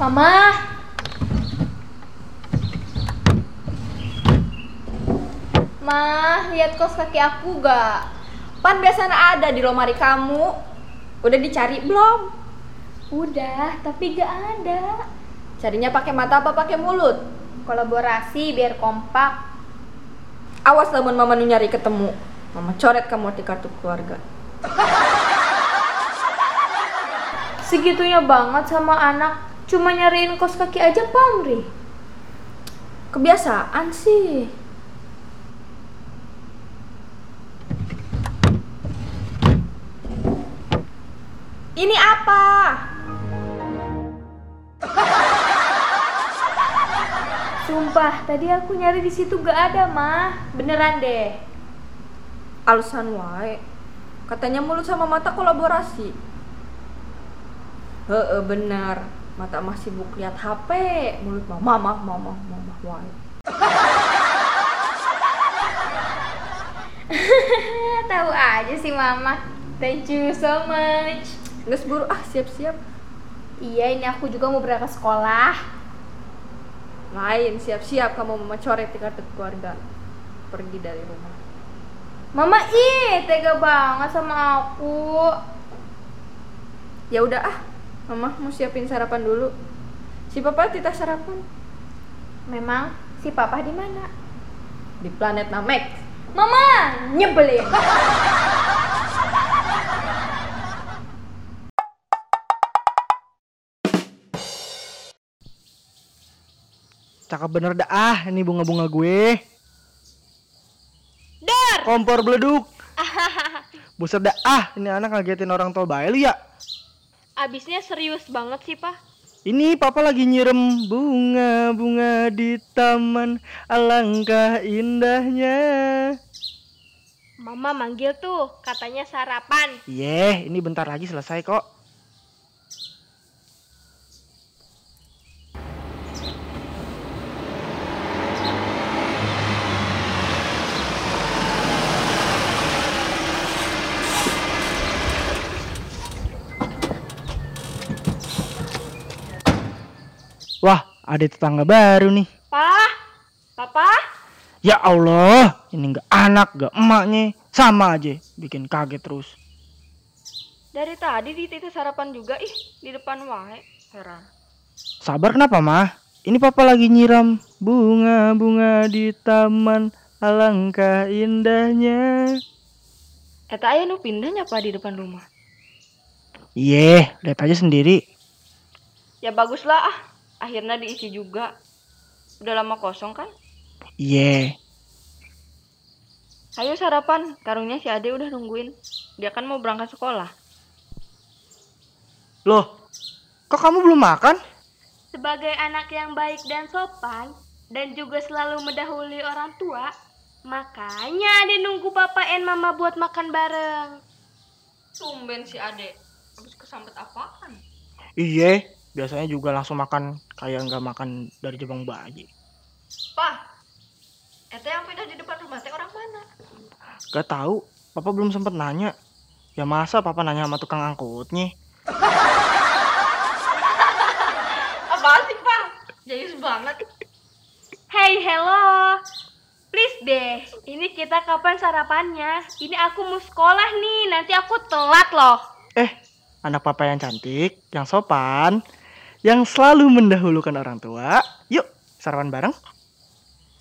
Mama. Ma, lihat kos kaki aku gak? Pan biasanya ada di lemari kamu. Udah dicari belum? Udah, tapi gak ada. Carinya pakai mata apa pakai mulut? Kolaborasi biar kompak. Awas namun mama nu nyari ketemu. Mama coret kamu di kartu keluarga. Segitunya banget sama anak. Cuma nyariin kos kaki aja pamri. Kebiasaan sih. Ini apa? Sumpah, tadi aku nyari di situ gak ada, mah. Beneran deh. Alasan wae. Katanya mulut sama mata kolaborasi. Heeh, benar. Mata mah sibuk lihat HP, mulut mah mama, mama, mama wae. Tahu aja sih mama. Thank you so much. Nges buru ah siap-siap. Iya, ini aku juga mau berangkat sekolah. Lain siap-siap kamu mama coret di kartu keluarga. Pergi dari rumah. Mama ih, tega banget sama aku. Ya udah ah, mama mau siapin sarapan dulu. Si papa titah sarapan Memang si papa di mana? di planet Namek. Mama, nyebelin. Cakep bener dah ah ini bunga-bunga gue. Dar. Kompor beleduk. Buset dah ah ini anak ngagetin orang tua bayi lu ya. Abisnya serius banget sih, Pak. Ini papa lagi nyirem bunga-bunga di taman alangkah indahnya. Mama manggil tuh, katanya sarapan. Iya, ini bentar lagi selesai kok. Ada tetangga baru nih. Pak, Papa, Ya Allah, ini nggak anak, nggak emaknya, sama aja, bikin kaget terus. dari tadi di titik sarapan juga ih di depan wae. Heran. Sabar kenapa mah? Ini papa lagi nyiram bunga-bunga di taman alangkah indahnya. Eta aya nu pindahnya apa di depan rumah? Iya, lihat aja sendiri. Ya baguslah ah, akhirnya diisi juga. Udah lama kosong kan? Iya, Ayo sarapan, karungnya si Ade udah nungguin. Dia kan mau berangkat sekolah. loh, kok kamu belum makan? Sebagai anak yang baik dan sopan, dan juga selalu mendahului orang tua, makanya Ade nunggu papa and mama buat makan bareng. Tumben si Ade. Habis kesambet apaan? Iya, biasanya juga langsung makan kayak nggak makan dari jebang bayi. Pah, Eta yang pindah di depan rumah teh orang mana? Gak tahu, papa belum sempet nanya. Ya masa papa nanya sama tukang angkutnya? Apa sih, Pak? Jayus banget. Hey, hello. Please deh, ini kita kapan sarapannya? Ini aku mau sekolah nih, nanti aku telat loh. Eh, anak papa yang cantik, yang sopan, yang selalu mendahulukan orang tua. Yuk, sarapan bareng.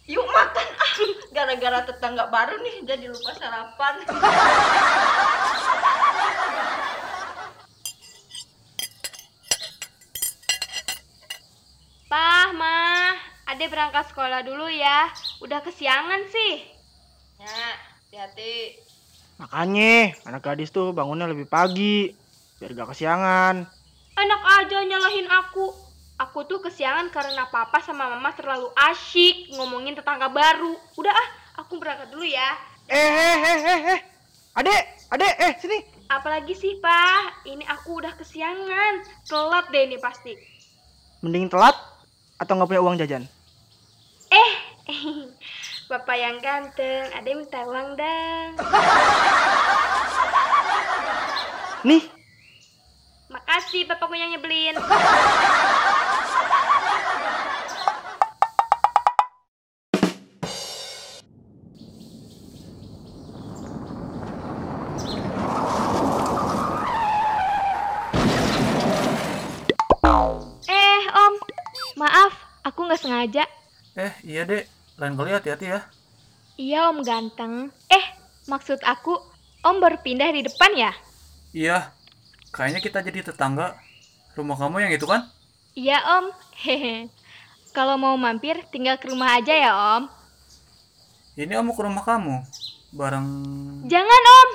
Yuk makan ah. Gara-gara tetangga baru nih jadi lupa sarapan. Pah, mah, Ade berangkat sekolah dulu ya. Udah kesiangan sih. Ya, hati-hati. Makanya, anak gadis tuh bangunnya lebih pagi, biar gak kesiangan. Enak aja nyalahin aku. Aku tuh kesiangan karena papa sama mama terlalu asyik ngomongin tetangga baru. Udah ah, aku berangkat dulu ya. Eh, eh, eh, eh, eh. Adek, adek, eh, sini. Apalagi sih, Pak? Ini aku udah kesiangan. Telat deh ini pasti. Mending telat atau nggak punya uang jajan? Eh, Bapak yang ganteng, ada minta uang dong. makasih papaku yang nyebelin. Eh, Om. Maaf, aku nggak sengaja. Eh, iya, Dek. Lain kali hati-hati ya. Iya, Om ganteng. Eh, maksud aku, Om berpindah di depan ya? Iya, Kayaknya kita jadi tetangga. Rumah kamu yang itu kan? Iya om. Hehe. Kalau mau mampir, tinggal ke rumah aja ya om. Ini om mau ke rumah kamu. Bareng... Jangan om.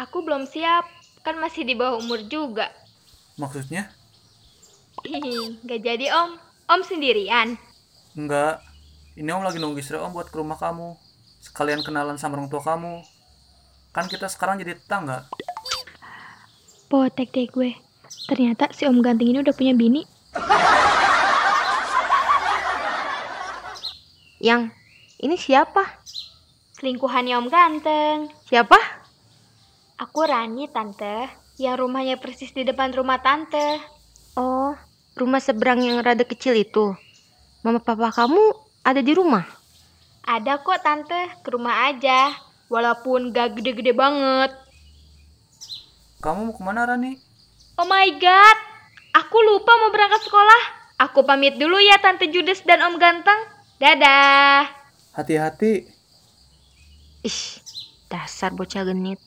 Aku belum siap. Kan masih di bawah umur juga. Maksudnya? Hihi, Nggak jadi om. Om sendirian. Enggak. Ini om lagi nunggu istri om buat ke rumah kamu. Sekalian kenalan sama orang tua kamu. Kan kita sekarang jadi tetangga. Potek deh gue. Ternyata si om ganteng ini udah punya bini. Yang ini siapa? Selingkuhannya om ganteng. Siapa? Aku Rani tante. Yang rumahnya persis di depan rumah tante. Oh, rumah seberang yang rada kecil itu. Mama papa kamu ada di rumah. Ada kok tante, ke rumah aja. Walaupun gak gede-gede banget. Kamu mau ke mana Rani? Oh my god, aku lupa mau berangkat sekolah. Aku pamit dulu ya Tante Judes dan Om Ganteng. Dadah. Hati-hati. Ih, dasar bocah genit.